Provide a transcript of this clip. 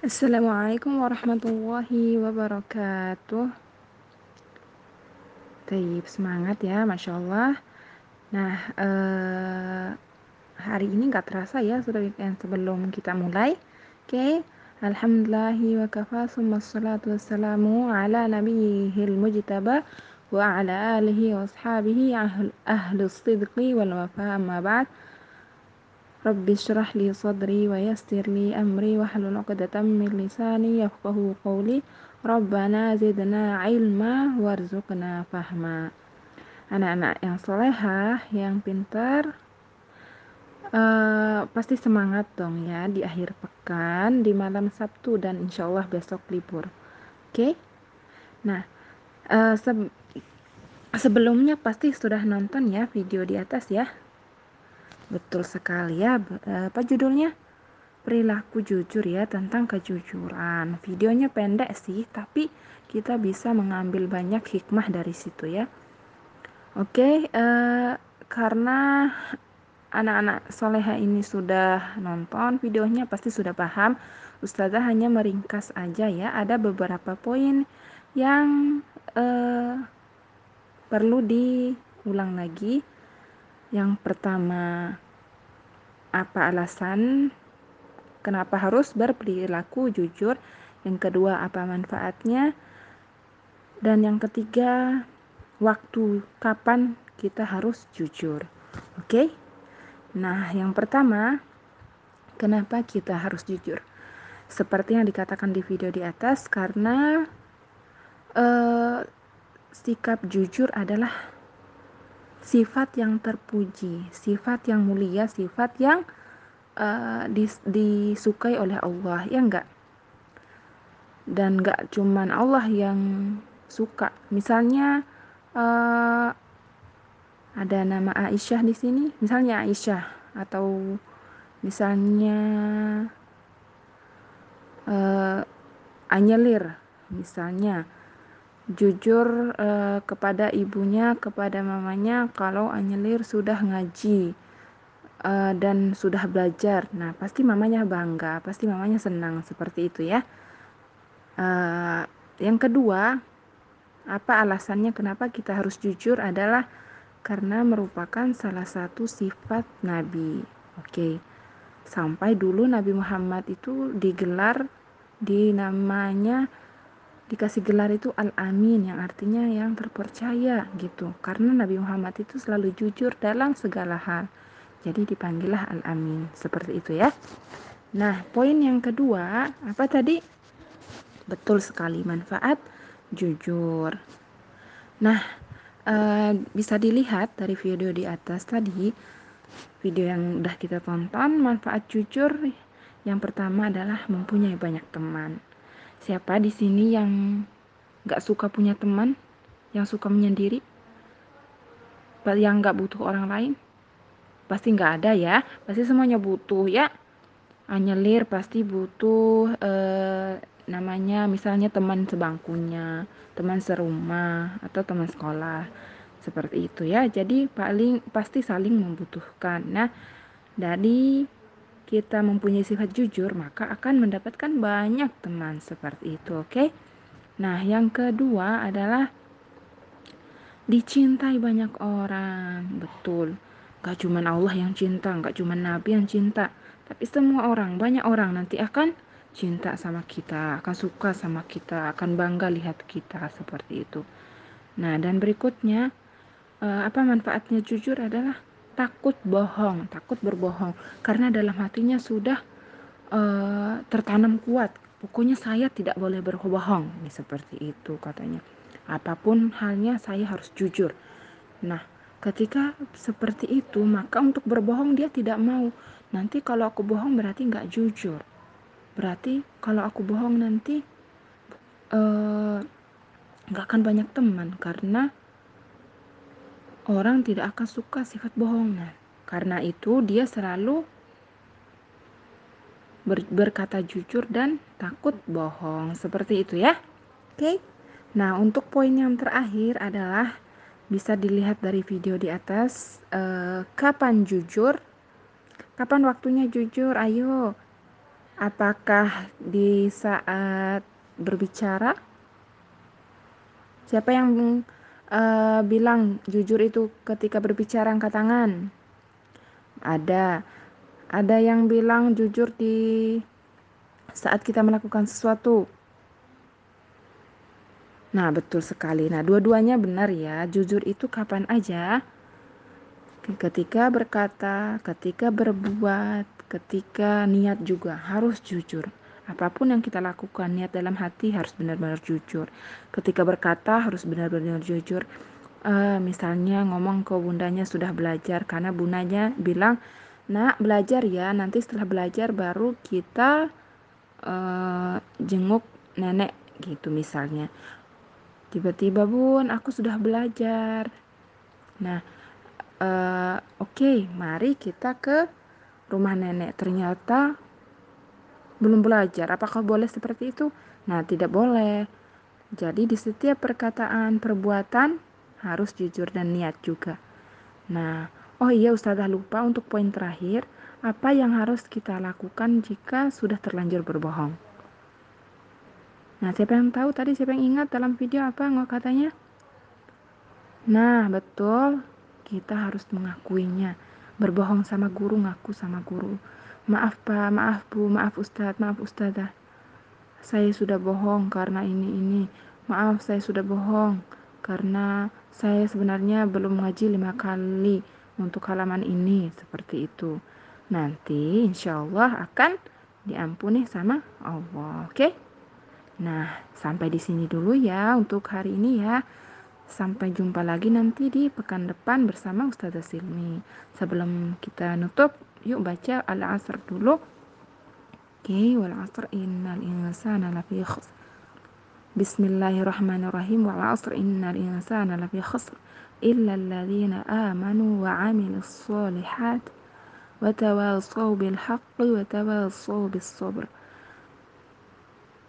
Assalamualaikum warahmatullahi wabarakatuh. Taib, semangat ya, Masya Allah. Nah, eh, hari ini nggak terasa ya, sudah weekend sebelum kita mulai. Oke, okay. Alhamdulillahi wa kafa, salatu wassalamu ala nabiyihil mujtaba wa ala alihi wa ashabihi ahlus sidqi wal wafa amma ba'd. Rabbi syrah li sadri wa yassir li amri wa halul uqdatam min lisani yafqahu qawli. Rabbana zidna ilma warzuqna fahma. Anak-anak yang solehah, yang pintar uh, Pasti semangat dong ya di akhir pekan, di malam Sabtu dan insya Allah besok libur. Oke? Okay? Nah, uh, se sebelumnya pasti sudah nonton ya video di atas ya Betul sekali ya. Eh, apa judulnya? Perilaku jujur ya tentang kejujuran. Videonya pendek sih, tapi kita bisa mengambil banyak hikmah dari situ ya. Oke, eh, karena anak-anak soleha ini sudah nonton videonya pasti sudah paham. Ustazah hanya meringkas aja ya. Ada beberapa poin yang eh, perlu diulang lagi yang pertama, apa alasan kenapa harus berperilaku jujur? Yang kedua, apa manfaatnya? Dan yang ketiga, waktu kapan kita harus jujur. Oke? Nah, yang pertama, kenapa kita harus jujur? Seperti yang dikatakan di video di atas, karena uh, sikap jujur adalah sifat yang terpuji, sifat yang mulia, sifat yang uh, dis, disukai oleh Allah, ya enggak? Dan enggak cuman Allah yang suka. Misalnya uh, ada nama Aisyah di sini, misalnya Aisyah atau misalnya uh, Anyelir, misalnya jujur uh, kepada ibunya, kepada mamanya kalau Anyelir sudah ngaji uh, dan sudah belajar. Nah, pasti mamanya bangga, pasti mamanya senang seperti itu ya. Uh, yang kedua, apa alasannya kenapa kita harus jujur adalah karena merupakan salah satu sifat Nabi. Oke. Sampai dulu Nabi Muhammad itu digelar di namanya dikasih gelar itu Al-Amin yang artinya yang terpercaya gitu. Karena Nabi Muhammad itu selalu jujur dalam segala hal. Jadi dipanggillah Al-Amin. Seperti itu ya. Nah, poin yang kedua, apa tadi? Betul sekali manfaat jujur. Nah, e, bisa dilihat dari video di atas tadi, video yang udah kita tonton, manfaat jujur yang pertama adalah mempunyai banyak teman. Siapa di sini yang gak suka punya teman, yang suka menyendiri, yang gak butuh orang lain? Pasti gak ada ya, pasti semuanya butuh ya. Anyelir pasti butuh eh, namanya misalnya teman sebangkunya, teman serumah atau teman sekolah seperti itu ya. Jadi paling pasti saling membutuhkan. Nah, dari kita mempunyai sifat jujur, maka akan mendapatkan banyak teman seperti itu, oke? Okay? Nah, yang kedua adalah dicintai banyak orang, betul. Gak cuma Allah yang cinta, gak cuma Nabi yang cinta, tapi semua orang, banyak orang nanti akan cinta sama kita, akan suka sama kita, akan bangga lihat kita seperti itu. Nah, dan berikutnya, eh, apa manfaatnya jujur adalah takut bohong, takut berbohong karena dalam hatinya sudah uh, tertanam kuat. Pokoknya saya tidak boleh berbohong, ini seperti itu katanya. Apa pun halnya saya harus jujur. Nah, ketika seperti itu maka untuk berbohong dia tidak mau. Nanti kalau aku bohong berarti nggak jujur. Berarti kalau aku bohong nanti eh, nggak akan banyak teman karena orang tidak akan suka sifat bohongan. Karena itu dia selalu ber berkata jujur dan takut bohong. Seperti itu ya. Oke. Okay? Nah, untuk poin yang terakhir adalah bisa dilihat dari video di atas eh, kapan jujur? Kapan waktunya jujur? Ayo. Apakah di saat berbicara? Siapa yang uh, bilang jujur itu ketika berbicara angkat tangan? Ada. Ada yang bilang jujur di saat kita melakukan sesuatu. Nah, betul sekali. Nah, dua-duanya benar ya. Jujur itu kapan aja? Ketika berkata, ketika berbuat, ketika niat juga harus jujur. Apa pun yang kita lakukan, niat dalam hati harus benar-benar jujur. Ketika berkata harus benar-benar jujur. Uh, misalnya ngomong ke bundanya sudah belajar karena bundanya bilang Nak, belajar ya. Nanti setelah belajar baru kita uh, jenguk nenek gitu misalnya. Tiba-tiba, Bun, aku sudah belajar. Nah, uh, oke, okay, mari kita ke rumah nenek. Ternyata belum belajar. Apakah boleh seperti itu? Nah, tidak boleh. Jadi di setiap perkataan, perbuatan harus jujur dan niat juga. Nah, Oh iya Ustazah lupa untuk poin terakhir, apa yang harus kita lakukan jika sudah terlanjur berbohong? Nah, siapa yang tahu tadi, siapa yang ingat dalam video apa nggak katanya? Nah, betul. Kita harus mengakuinya. Berbohong sama guru, ngaku sama guru. Maaf Pak, maaf Bu, maaf Ustadz, maaf Ustazah. Saya sudah bohong karena ini ini. Maaf, saya sudah bohong karena saya sebenarnya belum ngaji lima kali untuk halaman ini seperti itu. Nanti insya Allah akan diampuni sama Allah oke? Nah sampai di sini dulu ya untuk hari ini ya Sampai jumpa lagi nanti di pekan depan bersama Ustazah Silmi. Sebelum kita nutup, yuk baca Al-Asr dulu. Oke, okay, wal asr innal insana lafi khusr. Bismillahirrahmanirrahim. Wal asr innal insana lafi khusr illa alladhina amanu wa 'amilus shalihat wa tawassaw bil haqqi wa tawassaw bis sabr.